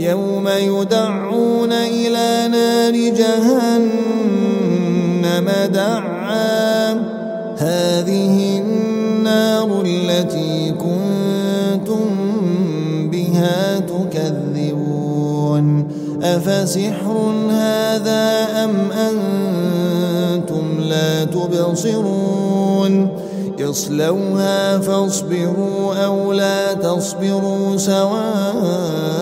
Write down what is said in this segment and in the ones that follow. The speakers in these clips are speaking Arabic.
يوم يدعون إلى نار جهنم دعا. هذه النار التي كنتم بها تكذبون. أفسحر هذا أم أنتم لا تبصرون؟ اصلوها فاصبروا أو لا تصبروا سواء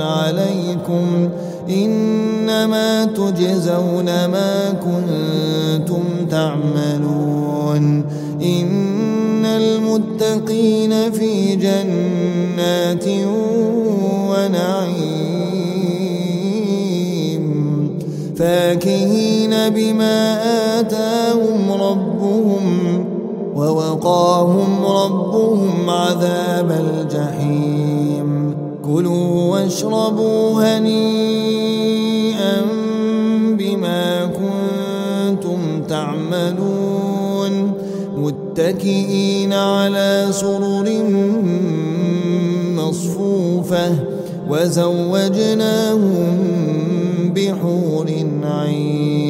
عليكم إنما تجزون ما كنتم تعملون إن المتقين في جنات ونعيم فاكهين بما آتاهم ربهم ووقاهم ربهم عذاب الجحيم. كلوا واشربوا هنيئا بما كنتم تعملون. متكئين على سرر مصفوفة وزوجناهم بحور عين.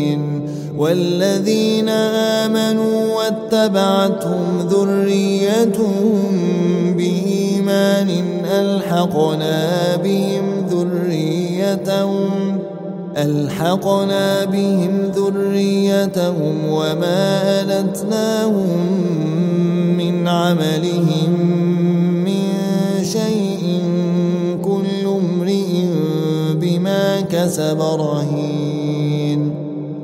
والذين آمنوا واتبعتهم ذريتهم بإيمان ألحقنا بهم ذريتهم ألحقنا بهم ذريتهم وما ألتناهم من عملهم من شيء كل امرئ بما كسب رهين.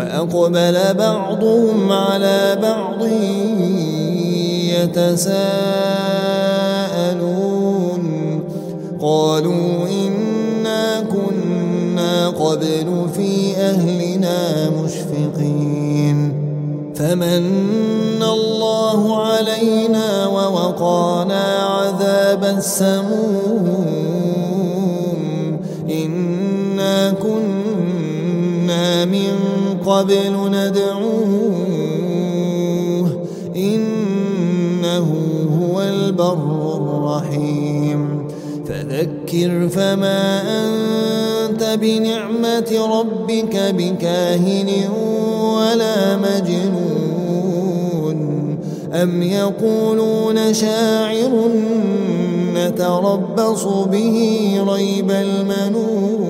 وأقبل بعضهم على بعض يتساءلون. قالوا إنا كنا قبل في أهلنا مشفقين. فمن الله علينا ووقانا عذاب السموم. إنا كنا من قبل ندعوه إنه هو البر الرحيم. فذكر فما أنت بنعمة ربك بكاهن ولا مجنون. أم يقولون شاعر نتربص به ريب المنون.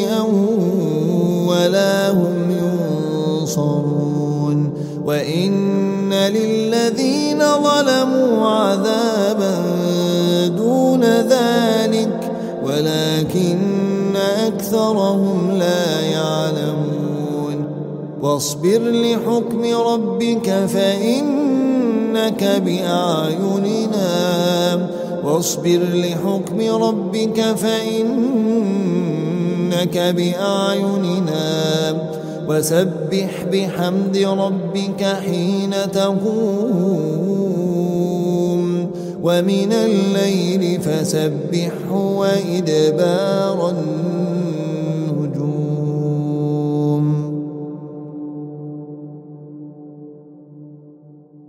ينصرون وإن للذين ظلموا عذابا دون ذلك ولكن أكثرهم لا يعلمون واصبر لحكم ربك فإنك بأعيننا واصبر لحكم ربك فإنك بأعيننا وسبح بحمد ربك حين تقوم. ومن الليل فسبحه وإدبار النار